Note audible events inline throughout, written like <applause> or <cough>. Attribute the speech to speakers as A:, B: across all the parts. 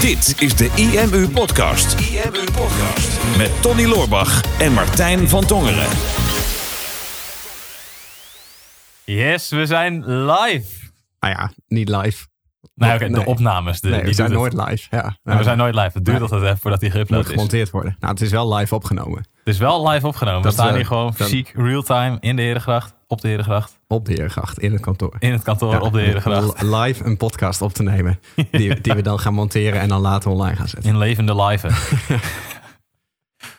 A: Dit is de IMU Podcast. IMU Podcast. Met Tony Loorbach en Martijn van Tongeren.
B: Yes, we zijn live.
C: Nou ja, niet live.
B: Nou, oké, de
C: Nee.
B: opnames. De,
C: Nee,
B: die
C: we zijn nooit
B: het.
C: live. Ja.
B: We zijn nooit live. Het duurt
C: Nee.
B: altijd even voordat die
C: moet
B: geüpload is.
C: gemonteerd worden. Nou, het is wel live opgenomen.
B: Het is wel live opgenomen.
C: Dat,
B: we staan
C: eh,
B: hier gewoon fysiek, real-time, in de Herengracht, op de Herengracht,
C: Op de Herengracht, in het kantoor.
B: in het kantoor
C: Ja,
B: op de Herengracht.
C: li- Live een podcast op te nemen. <laughs> Die, die we dan gaan monteren en dan later online gaan zetten.
B: In levende live. <laughs>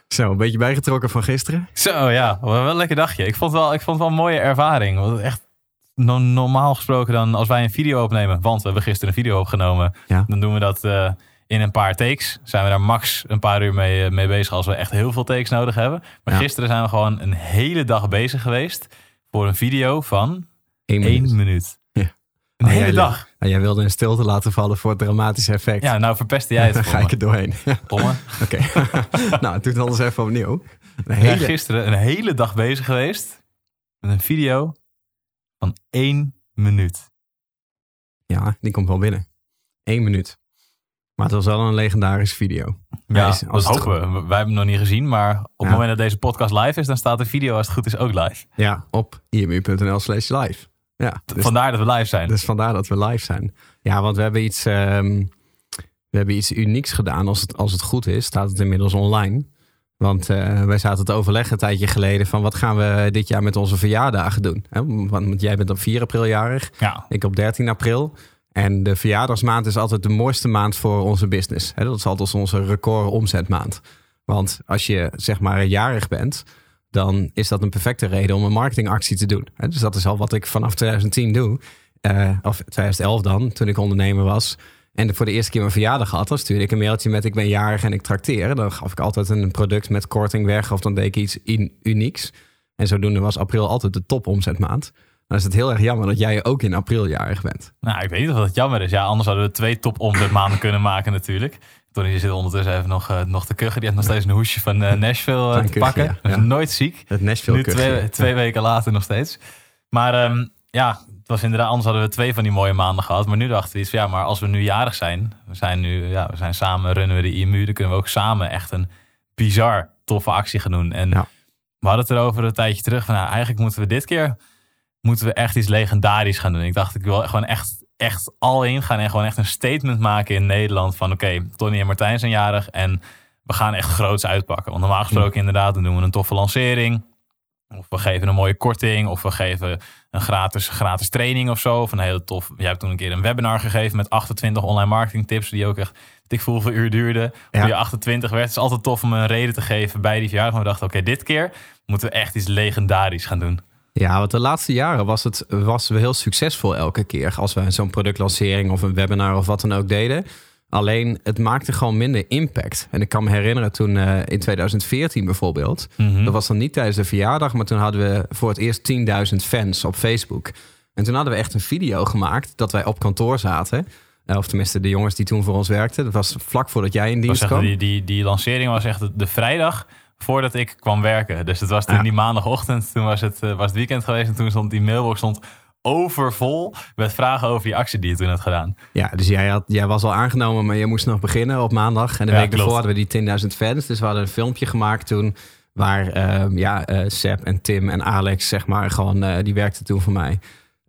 C: Zo, een beetje bijgetrokken van gisteren.
B: Zo ja, wel een lekker dagje. Ik vond het wel, ik vond het wel een mooie ervaring. Want echt no- normaal gesproken dan als wij een video opnemen. Want we hebben gisteren een video opgenomen.
C: Ja.
B: Dan doen we dat eh, in een paar takes. Zijn we daar max een paar uur mee, eh, mee bezig als we echt heel veel takes nodig hebben. Maar
C: Ja.
B: gisteren zijn we gewoon een hele dag bezig geweest. Voor een video van
C: Eén
B: één
C: minuut.
B: minuut.
C: Ja.
B: Een
C: Oh,
B: hele
C: jij-
B: dag.
C: Nou, jij wilde een stilte laten vallen voor het dramatische effect.
B: Ja, nou verpestte jij het <laughs> voor
C: ga
B: me.
C: ik er doorheen. <laughs> Oké. <laughs> nou, doe het anders even opnieuw. Een hele...
B: gisteren een hele dag bezig geweest. Met een video van één minuut.
C: Ja, die komt wel binnen. Eén minuut. Maar het was wel een legendarische video.
B: Ja,
C: Als-
B: dat
C: het
B: hopen we. Wij hebben hem nog niet gezien, maar op het
C: Ja.
B: moment dat deze podcast live is, dan staat de video als het goed is ook live.
C: Ja, op imu.nl slash live. Ja, dus,
B: Vandaar dat we live zijn.
C: dus vandaar dat we live zijn. Ja, want we hebben iets, ehm, we hebben iets unieks gedaan. Als het, als het goed is, staat het inmiddels online. Want eh, wij zaten te overleggen een tijdje geleden van wat gaan we dit jaar met onze verjaardagen doen. Hè? Want, want jij bent op 4 april jarig,
B: ja,
C: ik op 13 april. En de verjaardagsmaand is altijd de mooiste maand voor onze business. Dat is altijd onze record omzetmaand. Want als je zeg maar jarig bent, dan is dat een perfecte reden om een marketingactie te doen. Dus dat is al wat ik vanaf 2010 doe. Eh, of 2011 dan, toen ik ondernemer was. En voor de eerste keer mijn verjaardag had, dan stuurde ik een mailtje met ik ben jarig en ik trakteer. Dan gaf ik altijd een product met korting weg of dan deed ik iets in, unieks. En zodoende was april altijd de topomzetmaand. Dan is het heel erg jammer dat jij ook in april jarig bent.
B: nou, ik weet niet of dat jammer is. Ja, anders hadden we twee top omzetmaanden kunnen maken natuurlijk. Tony zit ondertussen even nog, eh, nog te kuchen. Die heeft nog steeds een hoesje van eh, Nashville eh, te pakken.
C: ja. Ja.
B: nooit ziek.
C: Het Nashville
B: nu twee, twee weken later nog steeds. Maar ehm, ja, het was inderdaad, anders hadden we twee van die mooie maanden gehad. Maar nu dachten we iets van, ja, maar als we nu jarig zijn, we zijn nu, ja, we zijn samen, runnen we de IMU, dan kunnen we ook samen echt een bizar toffe actie gaan doen. En we hadden het erover een tijdje terug van, nou, eigenlijk moeten we dit keer, moeten we echt iets legendarisch gaan doen. Ik dacht, ik wil gewoon echt, echt al in gaan en gewoon echt een statement maken in Nederland van, oké, Tony en Martijn zijn jarig en we gaan echt groots uitpakken. Want normaal gesproken inderdaad, dan doen we een toffe lancering. Of we geven een mooie korting. Of we geven een gratis, gratis training of zo. Of een hele tof. Jij hebt toen een keer een webinar gegeven met 28 online marketing tips. Die ook echt dik voel hoeveel uur duurde.
C: Ja.
B: je 28 werd. Het is altijd tof om een reden te geven bij die verjaardag. Maar we dachten, oké, dit keer moeten we echt iets legendarisch gaan doen.
C: Ja, want de laatste jaren was het was we heel succesvol elke keer. Als we zo'n productlancering of een webinar of wat dan ook deden. Alleen het maakte gewoon minder impact. En ik kan me herinneren toen eh, in 2014 bijvoorbeeld.
B: Mhm.
C: Dat was dan niet tijdens de verjaardag, maar toen hadden we voor het eerst 10.000 fans op Facebook. En toen hadden we echt een video gemaakt dat wij op kantoor zaten. Eh, Of tenminste de jongens die toen voor ons werkten. Dat was vlak voordat jij in dienst kwam.
B: die, die, die lancering was echt de vrijdag voordat ik kwam werken. Dus het was toen
C: Ja.
B: die maandagochtend. Toen was het, eh, was het weekend geweest. En toen stond die mailbox stond overvol met vragen over die actie die je toen had gedaan.
C: Ja, dus jij, had, jij was al aangenomen, maar je moest nog beginnen op maandag. En de
B: Ja,
C: week daarvoor
B: klopt.
C: hadden we die 10.000 fans. Dus we hadden een filmpje gemaakt toen... waar ehm, ja, eh Seb en Tim en Alex, zeg maar, gewoon... eh, die werkten toen voor mij,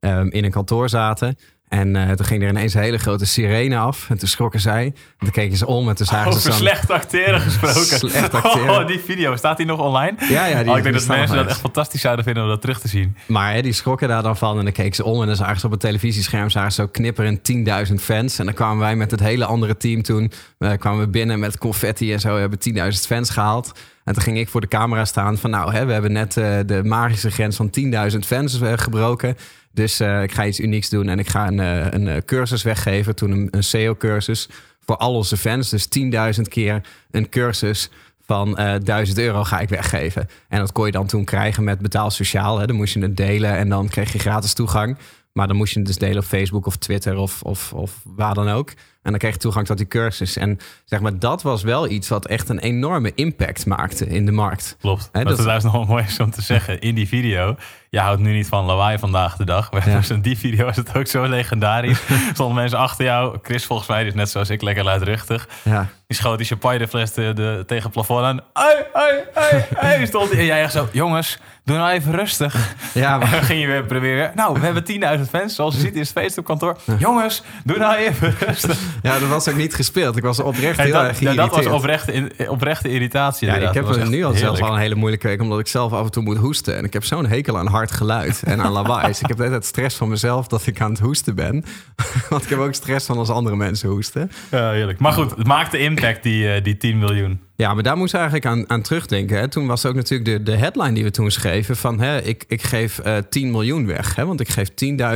C: ehm, in een kantoor zaten... En eh, toen ging er ineens een hele grote sirene af. En toen schrokken zij. En toen keken ze om en toen zagen ze
B: Over slecht acteren gesproken.
C: Slecht <laughs> acteren.
B: Oh, die video, staat die nog online?
C: Ja, ja, die,
B: oh, ik denk dat mensen dat echt fantastisch zouden vinden om dat terug te zien.
C: Maar hè, die schrokken daar dan van en dan keken ze om en dan zagen ze op het televisiescherm zagen ze zo knipperen 10.000 fans. En dan kwamen wij met het hele andere team toen, eh, kwamen we binnen met confetti en zo, we hebben 10.000 fans gehaald. En toen ging ik voor de camera staan van nou, hè, we hebben net eh, de magische grens van 10.000 fans gebroken. Dus eh, ik ga iets unieks doen en ik ga een, eh, een eh, cursus weggeven, toen een, SEO-cursus voor al onze fans. Dus 10.000 keer een cursus van eh 1000 euro ga ik weggeven. En dat kon je dan toen krijgen met betaal sociaal. Hè. Dan moest je het delen en dan kreeg je gratis toegang. Maar dan moest je het dus delen op Facebook of Twitter of, of, of waar dan ook. En dan kreeg je toegang tot die cursus. En zeg maar, dat was wel iets wat echt een enorme impact maakte in de markt.
B: Klopt. Dat,
C: dat-
B: is nog wel mooi is om te zeggen in die video. Je houdt nu niet van lawaai vandaag de dag. Maar
C: Ja. <laughs>
B: dus in die video is het ook zo legendarisch. <laughs> Stonden mensen achter jou. Chris volgens mij is net zoals ik lekker luidruchtig.
C: Ja.
B: Die schoot die champagnefles de, de, tegen het plafond aan. Ai, ai, ai, ai. Stond die- en jij echt zo, jongens, doe nou even rustig.
C: Ja,
B: En dan ging je weer proberen. Nou, we hebben 10.000 fans. Zoals je ziet is het feest op kantoor. Jongens, doe nou even rustig.
C: Ja, dat was ook niet gespeeld. Ik was oprecht heel
B: dat,
C: erg
B: ja, dat was
C: geïrriteerd.
B: oprechte, in- oprechte irritatie.
C: Ja, ik heb er nu al zelfs al een hele moeilijke week, omdat ik zelf af en toe moet hoesten. En ik heb zo'n hekel aan hard geluid en aan lawaai. Dus ik heb de hele tijd stress van mezelf dat ik aan het hoesten ben. <laughs> Want ik heb ook stress van als andere mensen hoesten.
B: Ja, heerlijk. Maar goed, het maakte impact, die, eh, die 10 miljoen.
C: Ja, maar daar moest eigenlijk aan, aan terugdenken. Hè. Toen was ook natuurlijk de, de headline die we toen schreven van... Hè, ik, ik geef eh 10 miljoen weg. Hè, want ik geef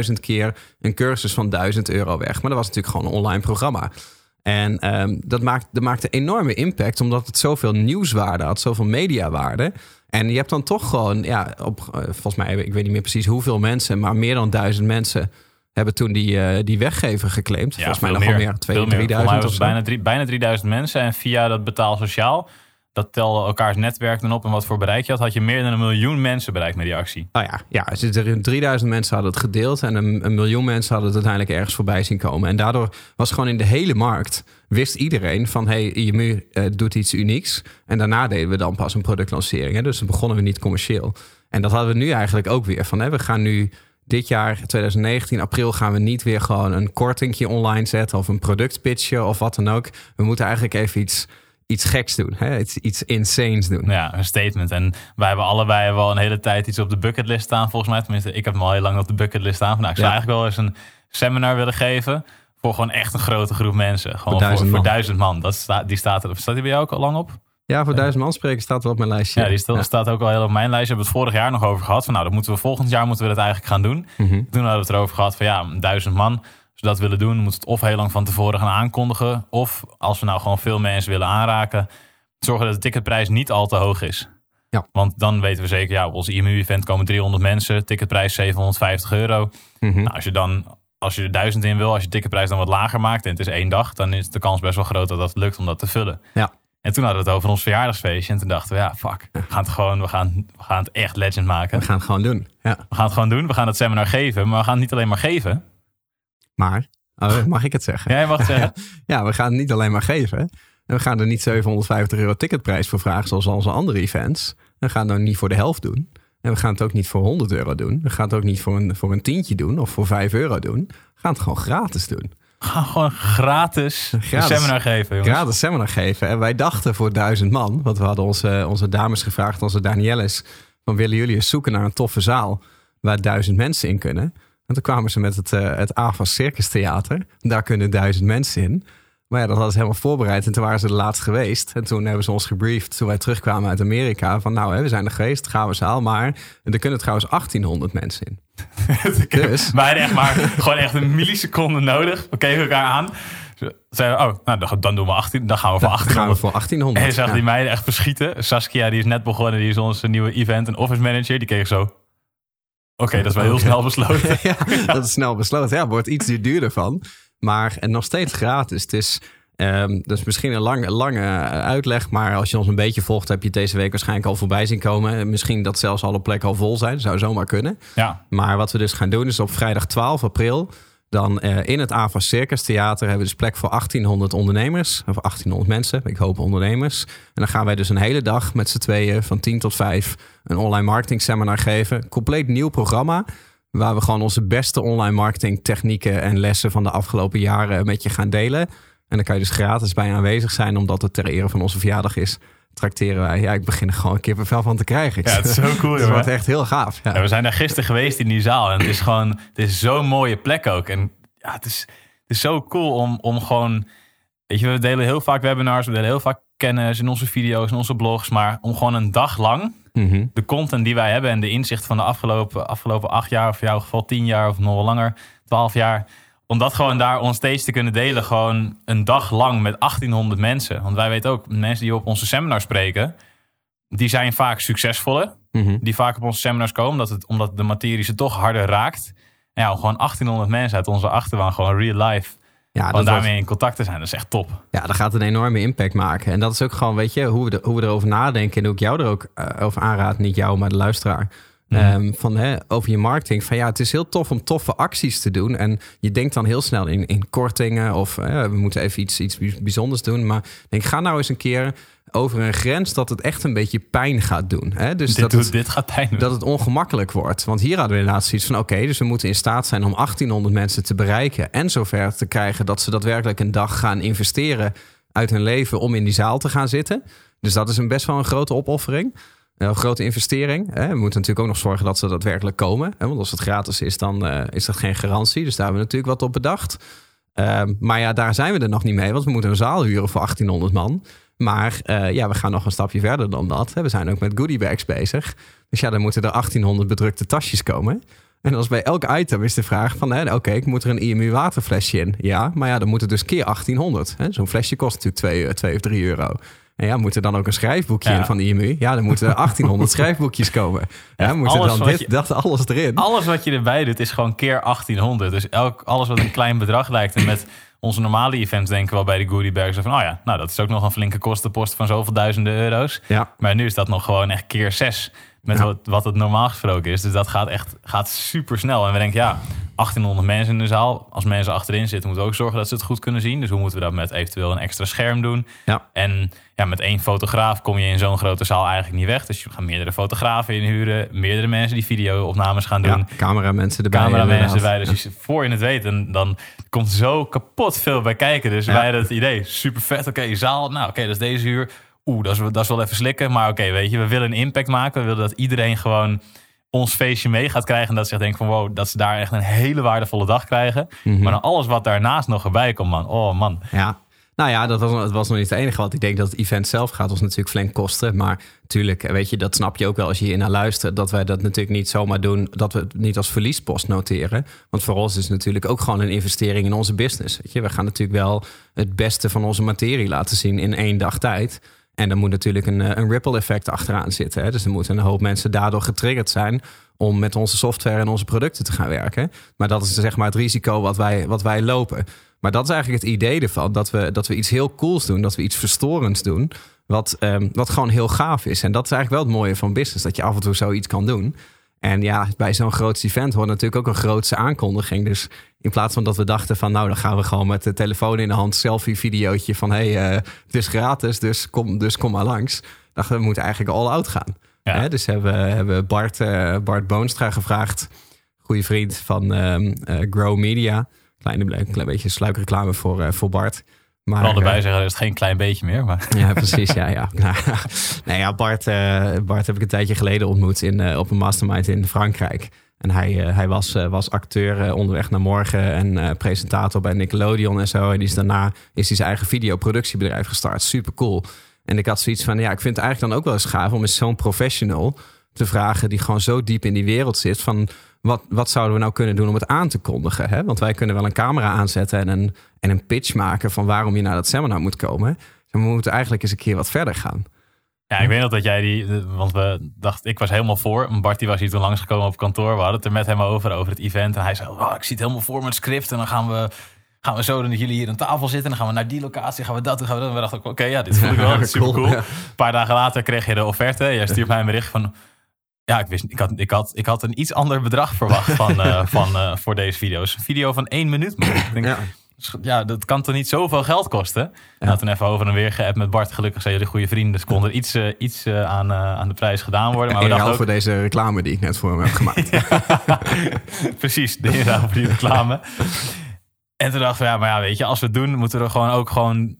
C: 10.000 keer een cursus van 1000 euro weg. Maar dat was natuurlijk gewoon een online programma. En ehm, dat, maakt, dat maakte enorme impact... omdat het zoveel nieuwswaarde had, zoveel mediawaarde. En je hebt dan toch gewoon... Ja, op, eh, volgens mij, ik weet niet meer precies hoeveel mensen... maar meer dan duizend mensen hebben toen die, eh, die weggever geclaimd. volgens mij nog wel meer, 2.000, 3.000
B: Volgens mij was
C: of zo.
B: bijna, drie, bijna 3000 mensen. En via dat betaal sociaal, dat telde elkaars netwerk dan op. En wat voor bereik je had, had je meer dan een miljoen mensen bereikt met die actie.
C: Nou ja, ja dus er 3000 mensen hadden het gedeeld en een, een miljoen mensen hadden het uiteindelijk ergens voorbij zien komen. En daardoor was gewoon in de hele markt, wist iedereen van hey, IMU eh, doet iets unieks. En daarna deden we dan pas een productlancering. Hè? Dus dan begonnen we niet commercieel. En dat hadden we nu eigenlijk ook weer van hè, we gaan nu dit jaar, 2019, april, gaan we niet weer gewoon een kortingje online zetten of een productpitchen of wat dan ook. We moeten eigenlijk even iets, iets geks doen, hè? Iets, iets insanes doen.
B: Ja, een statement. En wij hebben allebei wel een hele tijd iets op de bucketlist staan, volgens mij. Tenminste, ik heb hem al heel lang op de bucketlist staan. Van, nou, ik zou
C: Ja.
B: eigenlijk wel eens een seminar willen geven voor gewoon echt een grote groep mensen. Gewoon voor,
C: duizend
B: voor
C: man.
B: duizend man. Dat staat, die staat er. Staat die bij jou ook al lang op?
C: Ja, voor duizend man spreken staat wel op mijn lijstje.
B: Ja, die staat,
C: Ja.
B: staat ook al heel op mijn lijst. We hebben het vorig jaar nog over gehad. Van, nou, dat moeten we volgend jaar moeten we dat eigenlijk gaan doen.
C: Mhm.
B: Toen hadden we het erover gehad van ja, duizend man. Als we dat willen doen, moeten we het of heel lang van tevoren gaan aankondigen. Of als we nou gewoon veel mensen willen aanraken, zorgen dat de ticketprijs niet al te hoog is.
C: Ja.
B: Want dan weten we zeker, ja, op ons IMU-event komen 300 mensen, ticketprijs 750 euro.
C: Mhm.
B: Nou, als je dan, als je er 1000 in wil, als je de ticketprijs dan wat lager maakt en het is één dag, dan is de kans best wel groot dat dat lukt om dat te vullen.
C: Ja.
B: En toen hadden we het over ons verjaardagsfeestje en toen dachten we, ja, fuck, we gaan het gewoon, we gaan, we gaan het echt legend maken.
C: We gaan het gewoon doen. Ja.
B: We gaan het gewoon doen, we gaan het seminar geven, maar we gaan het niet alleen maar geven.
C: Maar, oh, mag ik het zeggen?
B: Jij mag het zeggen.
C: Ja, we gaan het niet alleen maar geven. En we gaan er niet 750 euro ticketprijs voor vragen zoals onze andere events. We gaan het niet voor de helft doen. En we gaan het ook niet voor 100 euro doen. We gaan het ook niet voor een, voor een tientje doen of voor 5 euro doen. We gaan het gewoon gratis doen.
B: Gaan gewoon gratis,
C: Gratis.
B: een seminar geven, jongens.
C: Gratis seminar geven. En wij dachten voor duizend man, want we hadden onze, onze dames gevraagd, onze Danielles, van willen jullie eens zoeken naar een toffe zaal waar duizend mensen in kunnen? En toen kwamen ze met het, eh het Circus Theater. Daar kunnen duizend mensen in. Maar ja, dat hadden ze helemaal voorbereid. En toen waren ze er laatst geweest. En toen hebben ze ons gebriefd toen wij terugkwamen uit Amerika. Van nou, hè, we zijn er geweest, gaan we zaal. Maar er kunnen trouwens 1800 mensen in. <laughs> Dus
B: Wij hadden echt maar gewoon echt een milliseconde nodig. We keken elkaar aan. Ze Zeiden, we, oh, nou, dan- doen we 18. Dan gaan we voor
C: dan
B: 18.
C: gaan we voor 1800.
B: En je zag
C: Ja.
B: die meiden echt verschieten. Saskia, die is net begonnen. Die is onze nieuwe event en office manager. Die keek zo. Oké, dat is wel heel snel besloten. <laughs>
C: ja, dat is snel besloten. Ja, wordt iets duurder van. Maar en nog steeds gratis. Het is, ehm, dat is misschien een lange, lange uitleg. Maar als je ons een beetje volgt, heb je het deze week waarschijnlijk al voorbij zien komen. Misschien dat zelfs alle plekken al vol zijn. Zou zomaar kunnen.
B: Ja,
C: Maar wat we dus gaan doen is op vrijdag 12 april. Dan eh, in het AVA Circus Theater hebben we dus plek voor 1800 ondernemers. Of 1800 mensen, ik hoop ondernemers. En dan gaan wij dus een hele dag met z'n tweeën van 10 tot 5 een online marketing seminar geven. Compleet nieuw programma. Waar we gewoon onze beste online marketing technieken en lessen van de afgelopen jaren met je gaan delen. En dan kan je dus gratis bij aanwezig zijn, omdat het ter ere van onze verjaardag is. Trakteren wij. Ja, ik begin er gewoon kippenvel van te krijgen.
B: ja het is zo <laughs> cool.
C: Het wordt echt heel gaaf. Ja.
B: Ja, we zijn daar gisteren geweest in die zaal. En het is gewoon, het is zo'n mooie plek ook. En ja, het is, het is zo cool om, om gewoon, weet je, we delen heel vaak webinars, we delen heel vaak kennis in onze video's, in onze blogs. Maar om gewoon een dag lang
C: Mhm.
B: de content die wij hebben en de inzicht van de afgelopen, afgelopen acht jaar, of in jouw geval tien jaar of nog wel langer, twaalf jaar. Om dat gewoon daar onstage te kunnen delen, gewoon een dag lang met 1800 mensen. Want wij weten ook, mensen die op onze seminar spreken, die zijn vaak succesvoller
C: Mhm.
B: die vaak op onze seminars komen, omdat, het, omdat de materie ze toch harder raakt. En ja, om gewoon 1800 mensen uit onze achterban gewoon real life
C: Ja,
B: Om
C: dat
B: daarmee
C: was-
B: in contact te zijn, dat is echt top.
C: Ja, dat gaat een enorme impact maken. En dat is ook gewoon, weet je, hoe we, hoe we erover nadenken. En hoe ik jou er ook eh, over aanraad. Niet jou, maar de luisteraar.
B: Mhm.
C: Ehm, van, hè, over je marketing. Van ja, het is heel tof om toffe acties te doen. En je denkt dan heel snel in, in kortingen. Of we moeten even iets, iets bijzonders doen. Maar denk, ga nou eens een keer over een grens dat het echt een beetje pijn gaat doen. Hè? Dus
B: dit,
C: dat
B: doet,
C: het,
B: dit gaat pijn doen.
C: dat het ongemakkelijk wordt. Want hier hadden we inderdaad zoiets van... oké, dus we moeten in staat zijn om 1800 mensen te bereiken... en zover te krijgen dat ze daadwerkelijk een dag gaan investeren... uit hun leven om in die zaal te gaan zitten. Dus dat is een best wel een grote opoffering. Een grote investering. Hè. We moeten natuurlijk ook nog zorgen dat ze daadwerkelijk komen. Hè? Want als het gratis is, dan eh, is dat geen garantie. Dus daar hebben we natuurlijk wat op bedacht. Ehm, maar ja, daar zijn we er nog niet mee. Want we moeten een zaal huren voor 1800 man. Maar eh, ja, we gaan nog een stapje verder dan dat. We zijn ook met goodiebags bezig. Dus ja, dan moeten er 1800 bedrukte tasjes komen. En als bij elk item is de vraag van... oké, ik moet er een IMU waterflesje in. Ja, maar ja, dan moet het dus keer 1800. hè. Zo'n flesje kost natuurlijk 2, of 3 euro. En ja, moet er dan ook een schrijfboekje
B: Ja.
C: in van de IMU? Ja, dan moeten er <laughs> 1800 schrijfboekjes komen. Ja, moeten
B: alles
C: dan
B: wat
C: dit,
B: je-
C: dat, alles erin.
B: Alles wat je erbij doet is gewoon keer 1800. Dus elk, alles wat een klein bedrag lijkt. En met onze normale events denken we wel bij de goodie bags van... oh ja, nou dat is ook nog een flinke kostenpost van zoveel duizenden euro's.
C: Ja,
B: Maar nu is dat nog gewoon echt keer zes. Met
C: Ja.
B: wat, wat het normaal gesproken is. Dus dat gaat echt gaat super snel. En we denken, ja, 1800 mensen in de zaal. Als mensen achterin zitten, moeten we ook zorgen dat ze het goed kunnen zien. Dus hoe moeten we dat met eventueel een extra scherm doen?
C: ja.
B: En ja, met één fotograaf kom je in zo'n grote zaal eigenlijk niet weg. Dus je gaat meerdere fotografen inhuren. Meerdere mensen die video-opnames gaan doen.
C: ja cameramensen erbij.
B: Cameramensen erbij. Dus je, voor je het weet, en dan komt zo kapot veel bij kijken. Dus
C: Ja.
B: wij hadden het idee, super vet. Oké, zaal, nou oké, dat is deze uur. Oeh, dat is, dat is wel even slikken. Maar oké, weet je, we willen een impact maken. We willen dat iedereen gewoon ons feestje mee gaat krijgen. En dat ze echt denken van wow, dat ze daar echt een hele waardevolle dag krijgen.
C: Mhm.
B: Maar dan alles wat daarnaast nog erbij komt, man. Oh man.
C: Ja. Nou ja, dat was, het was nog niet het enige wat ik denk dat het event zelf gaat ons natuurlijk flink kosten. Maar tuurlijk, weet je, dat snap je ook wel als je hier naar luistert. Dat wij dat natuurlijk niet zomaar doen, dat we het niet als verliespost noteren. Want voor ons is het natuurlijk ook gewoon een investering in onze business. Weet je, we gaan natuurlijk wel het beste van onze materie laten zien in één dag tijd. En er moet natuurlijk een, eh, een ripple effect achteraan zitten. Hè? Dus er moeten een hoop mensen daardoor getriggerd zijn om met onze software en onze producten te gaan werken. Maar dat is zeg maar het risico wat wij, wat wij lopen. Maar dat is eigenlijk het idee ervan. Dat we, dat we iets heel cools doen. Dat we iets verstorends doen. Wat, ehm, wat gewoon heel gaaf is. En dat is eigenlijk wel het mooie van business. Dat je af en toe zoiets kan doen. En ja, bij zo'n groot event hoort natuurlijk ook een grootse aankondiging. Dus in plaats van dat we dachten van... nou, dan gaan we gewoon met de telefoon in de hand... selfie-videootje van... hé, hey, eh, het is gratis, dus kom, dus kom maar langs. Dachten we, moeten eigenlijk all out gaan.
B: Ja.
C: Hè, dus hebben we hebben Bart, eh, Bart Boonstra gevraagd. Goede vriend van ehm, eh, Grow Media. Kleine, klein beetje sluikreclame voor, voor Bart. Maar,
B: Vooral erbij
C: eh,
B: zeggen, is het geen klein beetje meer. Maar <laughs>
C: ja, precies. Ja, ja. <laughs> Nou, ja Bart, eh, Bart heb ik een tijdje geleden ontmoet in, eh, op een mastermind in Frankrijk. En hij, hij was, was acteur onderweg naar morgen en presentator bij Nickelodeon en zo. En die is daarna is hij zijn eigen videoproductiebedrijf gestart. Super cool. En ik had zoiets van, ja, ik vind het eigenlijk dan ook wel eens gaaf om eens zo'n professional te vragen die gewoon zo diep in die wereld zit van wat, wat zouden we nou kunnen doen om het aan te kondigen? Hè? Want wij kunnen wel een camera aanzetten en een, en een pitch maken van waarom je naar dat seminar moet komen. Maar we moeten eigenlijk eens een keer wat verder gaan.
B: ja, ik weet nog dat jij die... Want we dachten, ik was helemaal voor. Bart die was hier toen langsgekomen op kantoor. We hadden het er met hem over, over het event. En hij zei, oh, ik zie het helemaal voor met script. En dan gaan we... Gaan we zo dat jullie hier aan tafel zitten. En dan gaan we naar die locatie. Gaan we dat doen. Gaan we dat. En we dachten ook, oké, ja, dit voel ik wel. <laughs>
C: Ja,
B: is super
C: cool,
B: cool.
C: ja.
B: Een paar dagen later kreeg je de offerte. Jij stuurt mij een bericht van... Ja, ik, wist, ik, had, ik, had, ik had een iets ander bedrag verwacht van, <laughs> eh, van, eh, voor deze video's. Een video van één minuut. Ik denk,
C: Ja.
B: ja, dat kan toch niet zoveel geld kosten? En
C: Ja.
B: had toen even over en weer geappt met Bart. Gelukkig zijn jullie goede vrienden. Dus kon er iets, eh, iets aan, aan de prijs gedaan worden. Maar
C: in
B: we dachten
C: voor deze reclame die ik net voor hem heb gemaakt. <laughs>
B: ook... <laughs> Precies, de inruil voor die reclame. En toen dachten we, ja, maar ja, weet je, als we het doen... moeten we er gewoon ook gewoon,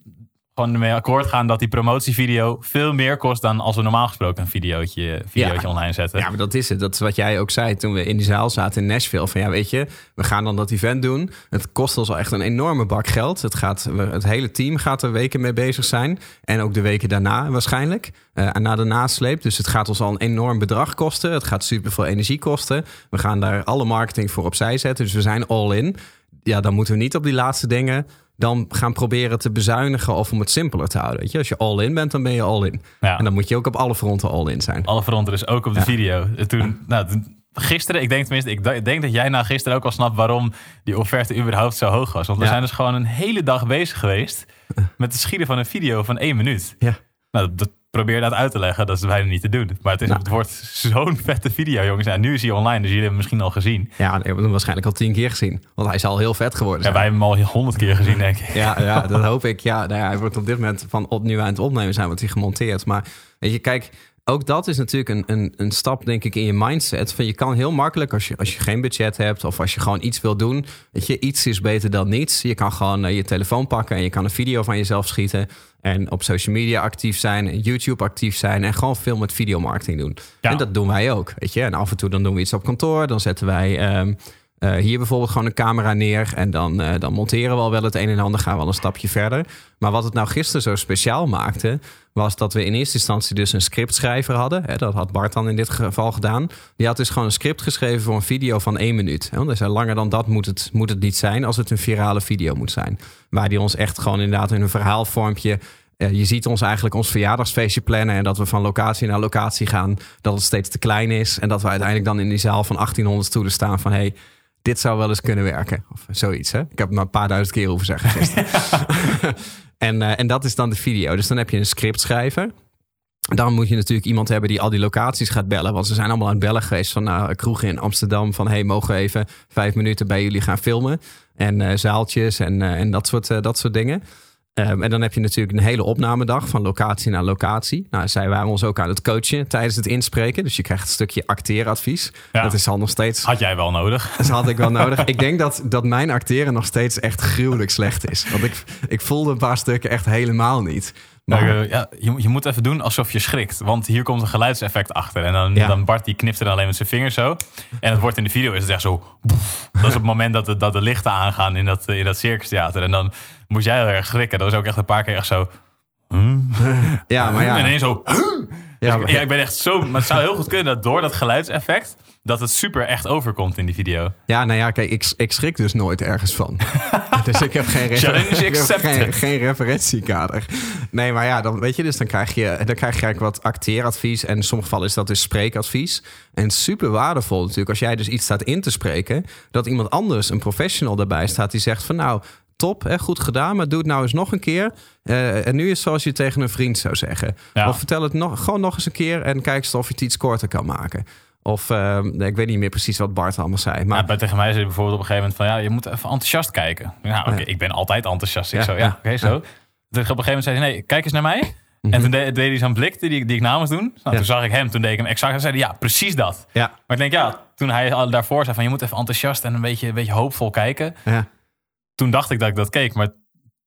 B: gewoon mee akkoord gaan... dat die promotievideo veel meer kost... dan als we normaal gesproken een videootje, videootje
C: Ja.
B: online zetten.
C: Ja, maar dat is het. Dat is wat jij ook zei toen we in die zaal zaten in Nashville. Van ja, weet je, we gaan dan dat event doen. Het kost ons al echt een enorme bak geld. Het, gaat, het hele team gaat er weken mee bezig zijn. En ook de weken daarna waarschijnlijk. Eh, en na de nasleep. Dus het gaat ons al een enorm bedrag kosten. Het gaat super veel energie kosten. We gaan daar alle marketing voor opzij zetten. Dus we zijn all in. Ja, dan moeten we niet op die laatste dingen dan gaan proberen te bezuinigen of om het simpeler te houden. Weet je? Als je all in bent, dan ben je all in.
B: Ja.
C: En dan moet je ook op alle fronten all in zijn.
B: Alle fronten, dus ook op de
C: Ja.
B: video. En Toen, nou, gisteren, ik denk tenminste, ik, denk dat jij na gisteren ook al snapt waarom die offerte überhaupt zo hoog was. Want we zijn dus gewoon een hele dag bezig geweest <laughs> met het schieten van een video van één minuut.
C: Ja.
B: Nou, dat, dat probeer dat uit te leggen, dat is bijna niet te doen. Maar het, is,
C: Nou.
B: het wordt zo'n vette video, jongens. En nu is hij online, dus jullie hebben hem misschien al gezien.
C: Ja, we hebben hem waarschijnlijk al tien keer gezien. Want hij is al heel vet geworden.
B: Ja,
C: zijn.
B: wij hebben hem al honderd keer gezien, denk ik.
C: Ja, ja, dat hoop ik. Ja, nou ja, hij wordt op dit moment van op, nu aan het opnemen zijn, wordt hij gemonteerd. Maar weet je, kijk, ook dat is natuurlijk een, een, een stap, denk ik, in je mindset. Van je kan heel makkelijk, als je, als je geen budget hebt of als je gewoon iets wil doen, weet je, iets is beter dan niets. Je kan gewoon eh, je telefoon pakken en je kan een video van jezelf schieten. En op social media actief zijn, en YouTube actief zijn en gewoon veel met videomarketing doen.
B: Ja.
C: En dat doen wij ook, weet je. En af en toe dan doen we iets op kantoor, dan zetten wij ehm, eh, hier bijvoorbeeld gewoon een camera neer en dan, eh, dan monteren we al wel het een en ander, gaan we al een stapje verder. Maar wat het nou gisteren zo speciaal maakte, was dat we in eerste instantie dus een scriptschrijver hadden. Hè, dat had Bart dan in dit geval gedaan. Die had dus gewoon een script geschreven voor een video van één minuut. Hè, Want hij zei, langer dan dat moet het, moet het niet zijn als het een virale video moet zijn. Waar die ons echt gewoon inderdaad in een verhaalvormpje... eh, je ziet ons eigenlijk ons verjaardagsfeestje plannen... en dat we van locatie naar locatie gaan. Dat het steeds te klein is. En dat we uiteindelijk dan in die zaal van 1800 stoelen staan van... Hey, dit zou wel eens kunnen werken. Of zoiets, hè? Ik heb het maar een paar duizend keer hoeven zeggen <laughs> en, eh, en dat is dan de video. Dus dan heb je een script schrijver. Dan moet je natuurlijk iemand hebben die al die locaties gaat bellen. Want ze zijn allemaal aan het bellen geweest van nou, kroegen in Amsterdam. Van hey, mogen we even vijf minuten bij jullie gaan filmen? En eh, zaaltjes en, eh, en dat, soort, dat soort dingen. Ehm, en dan heb je natuurlijk een hele opnamedag van locatie naar locatie. Nou, zij waren ons ook aan het coachen tijdens het inspreken. Dus je krijgt een stukje acteeradvies.
B: Ja.
C: Dat is al nog steeds
B: Had jij wel nodig. <laughs>
C: dat had ik wel nodig. Ik denk dat, dat mijn acteren nog steeds echt gruwelijk slecht is. Want ik, ik voelde een paar stukken echt helemaal niet. Maar,
B: eh, ja, je, je moet even doen alsof je schrikt. Want hier komt een geluidseffect achter. En dan,
C: Ja.
B: dan Bart die knipt er alleen met zijn vingers zo. En het wordt in de video is het echt zo... boef. <laughs> Dat is op het moment dat de, dat de lichten aangaan in dat, in dat circustheater. En dan moest jij heel erg schrikken. Dat was ook echt een paar keer echt zo... hmm.
C: ja, maar
B: En
C: ja.
B: ineens zo...
C: ja,
B: ik, ja, ik ben echt zo... Maar het zou heel goed kunnen dat door dat geluidseffect... dat het super echt overkomt in die video.
C: ja, nou ja, kijk, ik, ik schrik dus nooit ergens van. <laughs> dus ik heb geen, refer-
B: Challenge
C: ik heb
B: accepted.
C: geen, geen referentiekader. Nee, maar ja, dan weet je dus, dan krijg je, dan krijg je eigenlijk wat acteeradvies. En in sommige gevallen is dat dus spreekadvies. En super waardevol natuurlijk, als jij dus iets staat in te spreken, dat iemand anders, een professional daarbij staat, die zegt van nou, top, hè, goed gedaan, maar doe het nou eens nog een keer. Eh, en nu is het zoals je tegen een vriend zou zeggen.
B: Ja.
C: Of vertel het nog, gewoon nog eens een keer en kijk eens of je het iets korter kan maken. Of eh, nee, ik weet niet meer precies wat Bart allemaal zei. Maar
B: Ja, tegen mij zei hij bijvoorbeeld op een gegeven moment van... ja, je moet even enthousiast kijken. Nou, oké, ik ben altijd enthousiast. Ik zo, ja, oké, zo. Toen op een gegeven moment zei hij, nee, kijk eens naar mij. En toen deed, deed hij zo'n blik die, die ik namens doen. Nou,
C: Mhm. Ja.
B: Toen zag ik hem, toen deed ik hem exact. En zei hij, ja, precies dat.
C: ja,
B: Maar ik denk, ja, toen hij al daarvoor zei van... je moet even enthousiast en een beetje, een beetje hoopvol kijken.
C: ja.
B: Toen dacht ik dat ik dat keek. Maar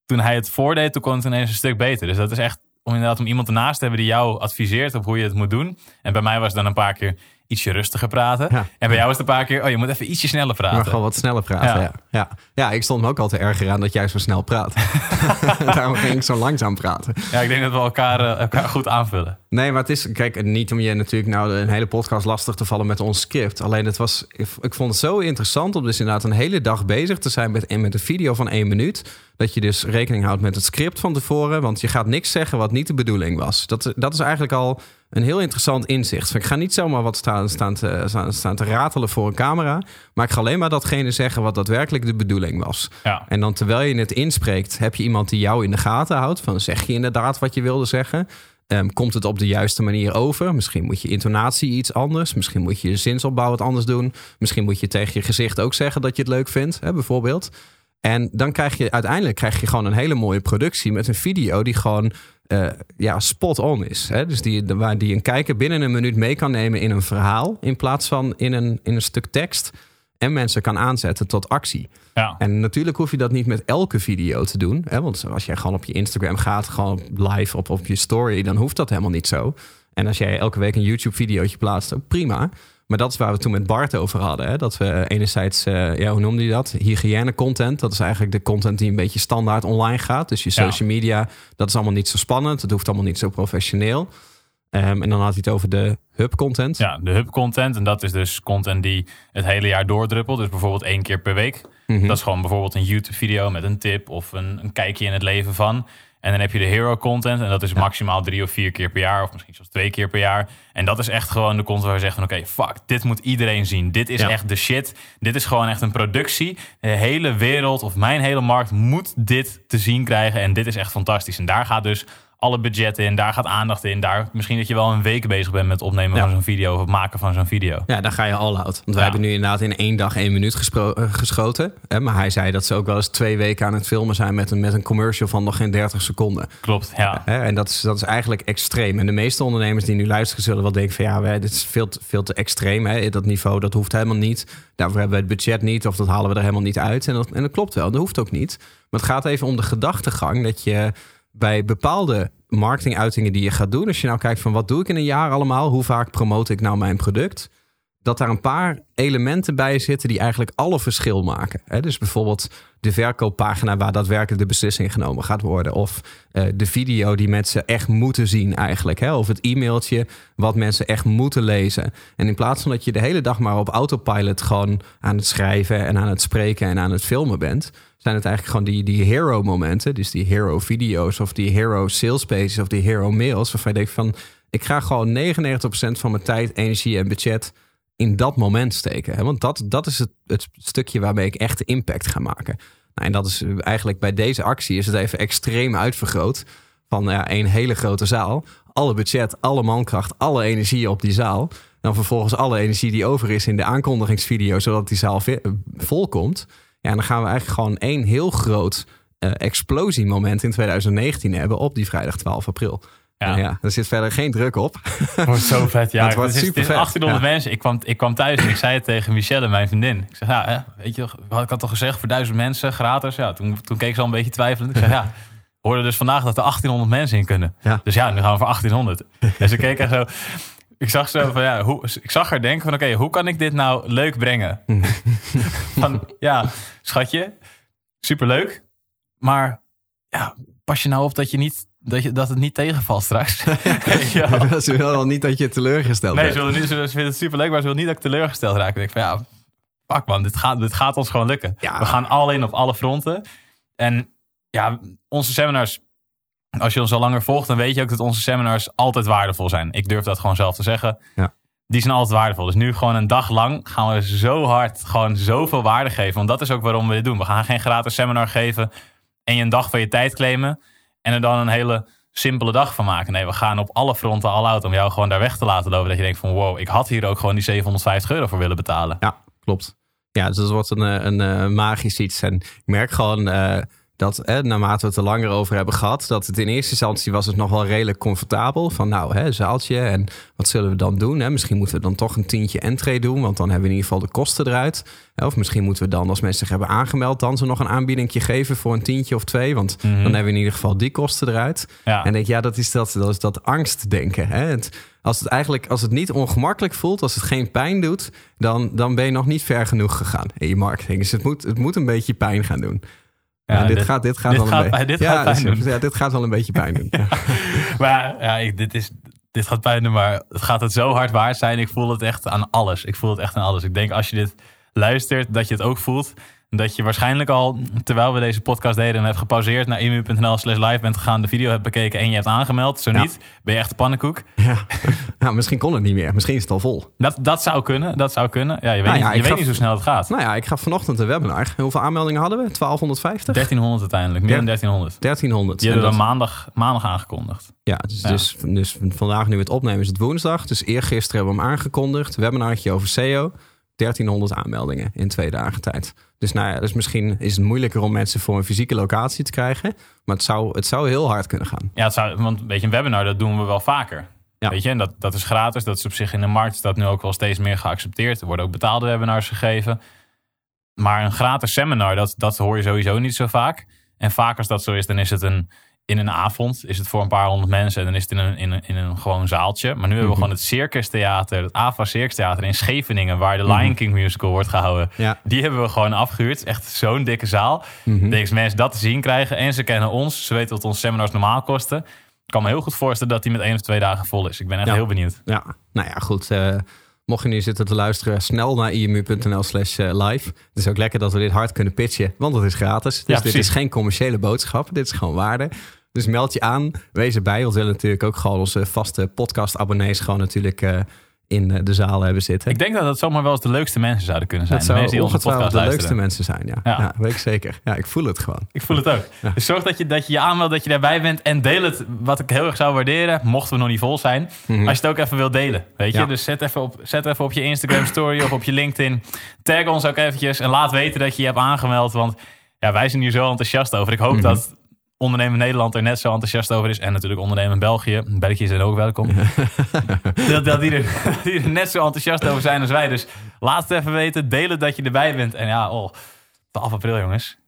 B: toen hij het voordeed, toen kon het ineens een stuk beter. Dus dat is echt om inderdaad om iemand ernaast te hebben... die jou adviseert op hoe je het moet doen. En bij mij was het dan een paar keer ietsje rustiger praten.
C: Ja.
B: En bij jou is het een paar keer... oh, je moet even ietsje sneller praten.
C: Maar gewoon wat sneller praten.
B: Ja.
C: Ja. Ja. Ja. ik stond me ook al te erger aan dat jij zo snel praat. <laughs> <laughs> Daarom ging ik zo langzaam praten.
B: Ja, ik denk dat we elkaar, eh, elkaar goed aanvullen.
C: Nee, maar het is, kijk, niet om je natuurlijk nou een hele podcast lastig te vallen met ons script. Alleen het was, ik, ik vond het zo interessant om dus inderdaad een hele dag bezig te zijn met, met een video van één minuut. Dat je dus rekening houdt met het script van tevoren. Want je gaat niks zeggen wat niet de bedoeling was. Dat, dat is eigenlijk al een heel interessant inzicht. Ik ga niet zomaar wat staan, staan, te, staan, staan te ratelen voor een camera. Maar ik ga alleen maar datgene zeggen wat daadwerkelijk de bedoeling was.
B: Ja.
C: En dan terwijl je het inspreekt, heb je iemand die jou in de gaten houdt. Van zeg je inderdaad wat je wilde zeggen? Ehm, komt het op de juiste manier over? Misschien moet je intonatie iets anders. Misschien moet je je zinsopbouw wat anders doen. Misschien moet je tegen je gezicht ook zeggen dat je het leuk vindt, hè, bijvoorbeeld. En dan krijg je uiteindelijk krijg je gewoon een hele mooie productie met een video die gewoon eh, ja, spot on is. Hè? Dus die, de- waar die een kijker binnen een minuut mee kan nemen in een verhaal in plaats van in een, in een stuk tekst. En mensen kan aanzetten tot actie.
B: Ja.
C: En natuurlijk hoef je dat niet met elke video te doen. Hè? Want als jij gewoon op je Instagram gaat, gewoon live op, op je story, dan hoeft dat helemaal niet zo. En als jij elke week een YouTube-videootje plaatst, ook prima. Maar dat is waar we toen met Bart over hadden. Hè? Dat we enerzijds, eh, ja, hoe noemde je dat? Hygiëne-content. Dat is eigenlijk de content die een beetje standaard online gaat. Dus je
B: Ja.
C: social media, dat is allemaal niet zo spannend. Het hoeft allemaal niet zo professioneel. Ehm, en dan had hij het over de hub-content.
B: ja, de hub content. En dat is dus content die het hele jaar doordruppelt. Dus bijvoorbeeld één keer per week.
C: Mhm.
B: Dat is gewoon bijvoorbeeld een YouTube video met een tip of een, een kijkje in het leven van. En dan heb je de hero content. En dat is maximaal drie of vier keer per jaar. Of misschien zelfs twee keer per jaar. En dat is echt gewoon de content waar je zegt van... Oké, fuck, dit moet iedereen zien. Dit is
C: Ja.
B: echt de shit. Dit is gewoon echt een productie. De hele wereld of mijn hele markt moet dit te zien krijgen. En dit is echt fantastisch. En daar gaat dus alle budget in. Daar gaat aandacht in. Daar misschien dat je wel een week bezig bent met het opnemen
C: Ja.
B: van zo'n video. Of het maken van zo'n video.
C: Ja, dan ga je all out. Want wij
B: Ja.
C: hebben nu inderdaad in één dag één minuut gespro- eh, geschoten. Hè, maar hij zei dat ze ook wel eens twee weken aan het filmen zijn met een, met een commercial van nog geen 30 seconden.
B: Klopt, ja.
C: Hè, en dat is, dat is eigenlijk extreem. En de meeste ondernemers die nu luisteren zullen wel denken van ja, wij- dit is veel te, veel te extreem. Hè. Dat niveau, dat hoeft helemaal niet. Daarvoor hebben we het budget niet of dat halen we er helemaal niet uit. En dat, en dat klopt wel, dat hoeft ook niet. Maar het gaat even om de gedachtegang dat je bij bepaalde marketinguitingen die je gaat doen, als je nou kijkt van wat doe ik in een jaar allemaal, hoe vaak promote ik nou mijn product, dat daar een paar elementen bij zitten die eigenlijk alle verschil maken. Dus bijvoorbeeld de verkooppagina waar daadwerkelijk de beslissing genomen gaat worden. Of eh, de video die mensen echt moeten zien eigenlijk. Of het e-mailtje wat mensen echt moeten lezen. En in plaats van dat je de hele dag maar op autopilot gewoon aan het schrijven en aan het spreken en aan het filmen bent. Zijn het eigenlijk gewoon die, die hero momenten. Dus die hero video's of die hero sales pages of die hero mails. Waarvan je denkt van ik ga gewoon 99% van mijn tijd, energie en budget in dat moment steken. Hè? Want dat, dat is het, het stukje waarmee ik echt impact ga maken. Nou, en dat is eigenlijk bij deze actie is het even extreem uitvergroot. Van ja, een hele grote zaal. Alle budget, alle mankracht, alle energie op die zaal. Dan vervolgens alle energie die over is in de aankondigingsvideo, zodat die zaal vi- vol komt. Ja, en dan gaan we eigenlijk gewoon één heel groot eh, explosiemoment in 2019 hebben op die vrijdag 12 april.
B: Ja.
C: Ja. er zit verder geen druk op.
B: Het wordt zo vet. Ja, <laughs>
C: Het wordt
B: is
C: supervet,
B: 1800
C: ja.
B: mensen. Ik kwam, ik kwam thuis en ik zei het tegen Michelle, mijn vriendin. Ik zeg, ja, hè, weet je, ik had toch gezegd voor duizend mensen gratis. Ja, toen, toen keek ze al een beetje twijfelend. Ik zeg, ja, <laughs> we hoorden dus vandaag dat er 1800 mensen in kunnen.
C: Ja.
B: Dus ja, nu gaan we voor 1800. En ze keek echt zo. Ik zag zo van ja, hoe, ik zag haar denken van oké, hoe kan ik dit nou leuk brengen? <laughs> van ja, schatje, superleuk. Maar ja, pas je nou op dat je niet dat, je, dat het niet tegenvalt straks. <laughs> Wel?
C: Ze willen wel niet dat je teleurgesteld
B: Nee,
C: bent.
B: ze, willen niet, ze vinden het superleuk, maar ze willen niet dat ik teleurgesteld raak. Ik denk van ja, fuck man, dit gaat, dit gaat ons gewoon lukken.
C: Ja.
B: We gaan al in op alle fronten. En ja, onze seminars, als je ons al langer volgt, dan weet je ook dat onze seminars altijd waardevol zijn. Ik durf dat gewoon zelf te zeggen.
C: Ja.
B: Die zijn altijd waardevol. Dus nu gewoon een dag lang gaan we zo hard gewoon zoveel waarde geven. Want dat is ook waarom we dit doen. We gaan geen gratis seminar geven en je een dag van je tijd claimen. En er dan een hele simpele dag van maken. Nee, we gaan op alle fronten al out om jou gewoon daar weg te laten lopen. Dat je denkt van wow, ik had hier ook gewoon die 750 euro voor willen betalen.
C: Ja, klopt. Ja, dus dat wordt een, eh, een, eh, magisch iets. En ik merk gewoon eh, dat eh, naarmate we het er langer over hebben gehad, dat het in eerste instantie was het nog wel redelijk comfortabel. Van nou, hè, zaaltje en wat zullen we dan doen? Hè? Misschien moeten we dan toch een tientje entree doen, want dan hebben we in ieder geval de kosten eruit. Hè, Of misschien moeten we dan, als mensen zich hebben aangemeld, dan ze nog een aanbiedingje geven voor een tientje of twee. Want dan hebben we in ieder geval die kosten eruit.
B: Ja.
C: En denk, ja, dat is dat, dat, is dat angstdenken. Hè? Het, als het eigenlijk, als het niet ongemakkelijk voelt, als het geen pijn doet, dan, dan ben je nog niet ver genoeg gegaan in je marketing. Dus het moet, het moet een beetje pijn gaan doen.
B: Ja,
C: dit,
B: dit-
C: gaat, dit gaat
B: dit
C: wel
B: gaat
C: een beetje.
B: dit gaat pijn doen.
C: ja, dit gaat wel een beetje pijn doen. <laughs> Ja.
B: Maar ja, ik, dit, is, dit gaat pijn doen, maar het gaat het zo hard waard zijn. Ik voel het echt aan alles. Ik voel het echt aan alles. Ik denk als je dit luistert, dat je het ook voelt. Dat je waarschijnlijk al, terwijl we deze podcast deden... en hebt gepauzeerd naar imu.nl slash live bent gegaan... de video hebt bekeken en je hebt aangemeld. Zo
C: Ja.
B: niet, ben je echt een pannenkoek.
C: Ja. <laughs> Nou, misschien kon het niet meer. Misschien is het al vol.
B: Dat, dat zou kunnen, dat zou kunnen. Ja, je weet,
C: Nou ja,
B: niet, je weet niet hoe snel het gaat.
C: Nou ja, ik gaf vanochtend een webinar. Hoeveel aanmeldingen hadden we? 1250?
B: 1300 uiteindelijk, meer dan 1300.
C: 1300.
B: Die
C: En
B: hebben we
C: dat-
B: maandag, maandag aangekondigd.
C: Ja, dus,
B: Ja.
C: Dus, dus vandaag nu het opnemen is het woensdag. Dus eergisteren hebben we hem aangekondigd. Webinartje over SEO. 1300 aanmeldingen in twee dagen tijd. Dus nou ja, dus misschien is het moeilijker om mensen voor een fysieke locatie te krijgen. Maar het zou, het zou heel hard kunnen gaan.
B: Ja, het zou, want weet je, een webinar, dat doen we wel vaker.
C: Ja.
B: Weet je, en dat, dat is gratis. Dat is op zich in de markt dat nu ook wel steeds meer geaccepteerd. Er worden ook betaalde webinars gegeven. Maar een gratis seminar, dat, dat hoor je sowieso niet zo vaak. En vaak als dat zo is, dan is het een, in een avond. Is het voor een paar honderd mensen. En dan is het in een, in een, in een gewoon zaaltje. Maar nu hebben we gewoon het Circus Theater, het AVA Circus Theater in Scheveningen. Waar de Lion King musical wordt gehouden.
C: Ja.
B: Die hebben we gewoon afgehuurd. Echt zo'n dikke zaal.
C: Mhm.
B: Deze mensen dat te zien krijgen. En ze kennen ons. Ze weten wat onze seminars normaal kosten. Ik kan me heel goed voorstellen dat die met één of twee dagen vol is. Ik ben echt
C: Ja.
B: heel benieuwd.
C: Ja, nou ja, goed. eh, mocht je nu zitten te luisteren, snel naar imu.nl slash eh, live. Het is ook lekker dat we dit hard kunnen pitchen, want het is gratis. Dus
B: Ja,
C: dit
B: precies.
C: is geen commerciële boodschap. Dit is gewoon waarde. Dus meld je aan, wees erbij. Want we willen natuurlijk ook gewoon onze vaste podcast-abonnees gewoon natuurlijk eh, in eh, de zaal hebben zitten.
B: Ik denk dat dat zomaar wel eens de leukste mensen zouden kunnen zijn.
C: dat
B: de mensen die onze podcast
C: de leukste mensen zijn, ja.
B: Ja.
C: ja. weet ik zeker. Ja, ik voel het gewoon.
B: Ik voel het ook.
C: Ja.
B: Dus zorg dat je, dat je je aanmeldt, dat je daarbij bent. En deel het, wat ik heel erg zou waarderen, mochten we nog niet vol zijn.
C: Mhm.
B: Als je het ook even wilt delen. Weet je? Dus zet even, op, zet even op je Instagram story of op je LinkedIn. Tag ons ook eventjes en laat weten dat je je hebt aangemeld. Want ja, wij zijn hier zo enthousiast over. Ik hoop
C: Mhm.
B: dat ondernemen Nederland er net zo enthousiast over is. En natuurlijk ondernemen België. België zijn ook welkom. <laughs> dat, dat, die er, <laughs> die er net zo enthousiast over zijn als wij. Dus laat het even weten. Deel het dat je erbij bent. En ja, oh, 12 april jongens.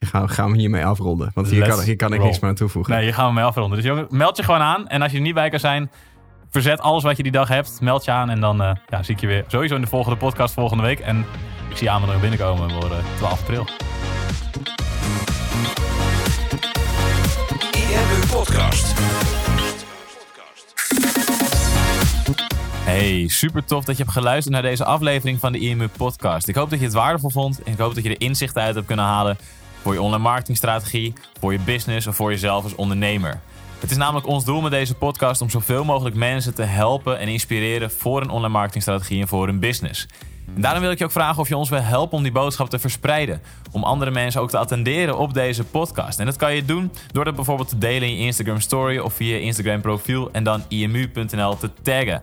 C: Gaan, gaan we hiermee afronden. Want hier
B: Let's
C: kan, hier kan ik
B: roll.
C: niks meer aan toevoegen.
B: Nee, hier gaan we mee afronden. Dus jongen, meld je gewoon aan. En als je er niet bij kan zijn, verzet alles wat je die dag hebt. Meld je aan en dan eh, ja, zie ik je weer sowieso in de volgende podcast volgende week. En ik zie je aanmeldingen binnenkomen voor eh, 12 april. Hey, super tof dat je hebt geluisterd naar deze aflevering van de IMU Podcast. Ik hoop dat je het waardevol vond en ik hoop dat je er inzichten uit hebt kunnen halen voor je online marketingstrategie, voor je business of voor jezelf als ondernemer. Het is namelijk ons doel met deze podcast om zoveel mogelijk mensen te helpen en inspireren voor een online marketingstrategie en voor hun business. En daarom wil ik je ook vragen of je ons wil helpen om die boodschap te verspreiden. Om andere mensen ook te attenderen op deze podcast. En dat kan je doen door dat bijvoorbeeld te delen in je Instagram story of via je Instagram profiel en dan imu.nl te taggen.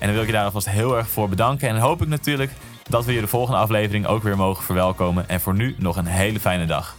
B: En dan wil ik je daar alvast heel erg voor bedanken. En hoop ik natuurlijk dat we je de volgende aflevering ook weer mogen verwelkomen. En voor nu nog een hele fijne dag.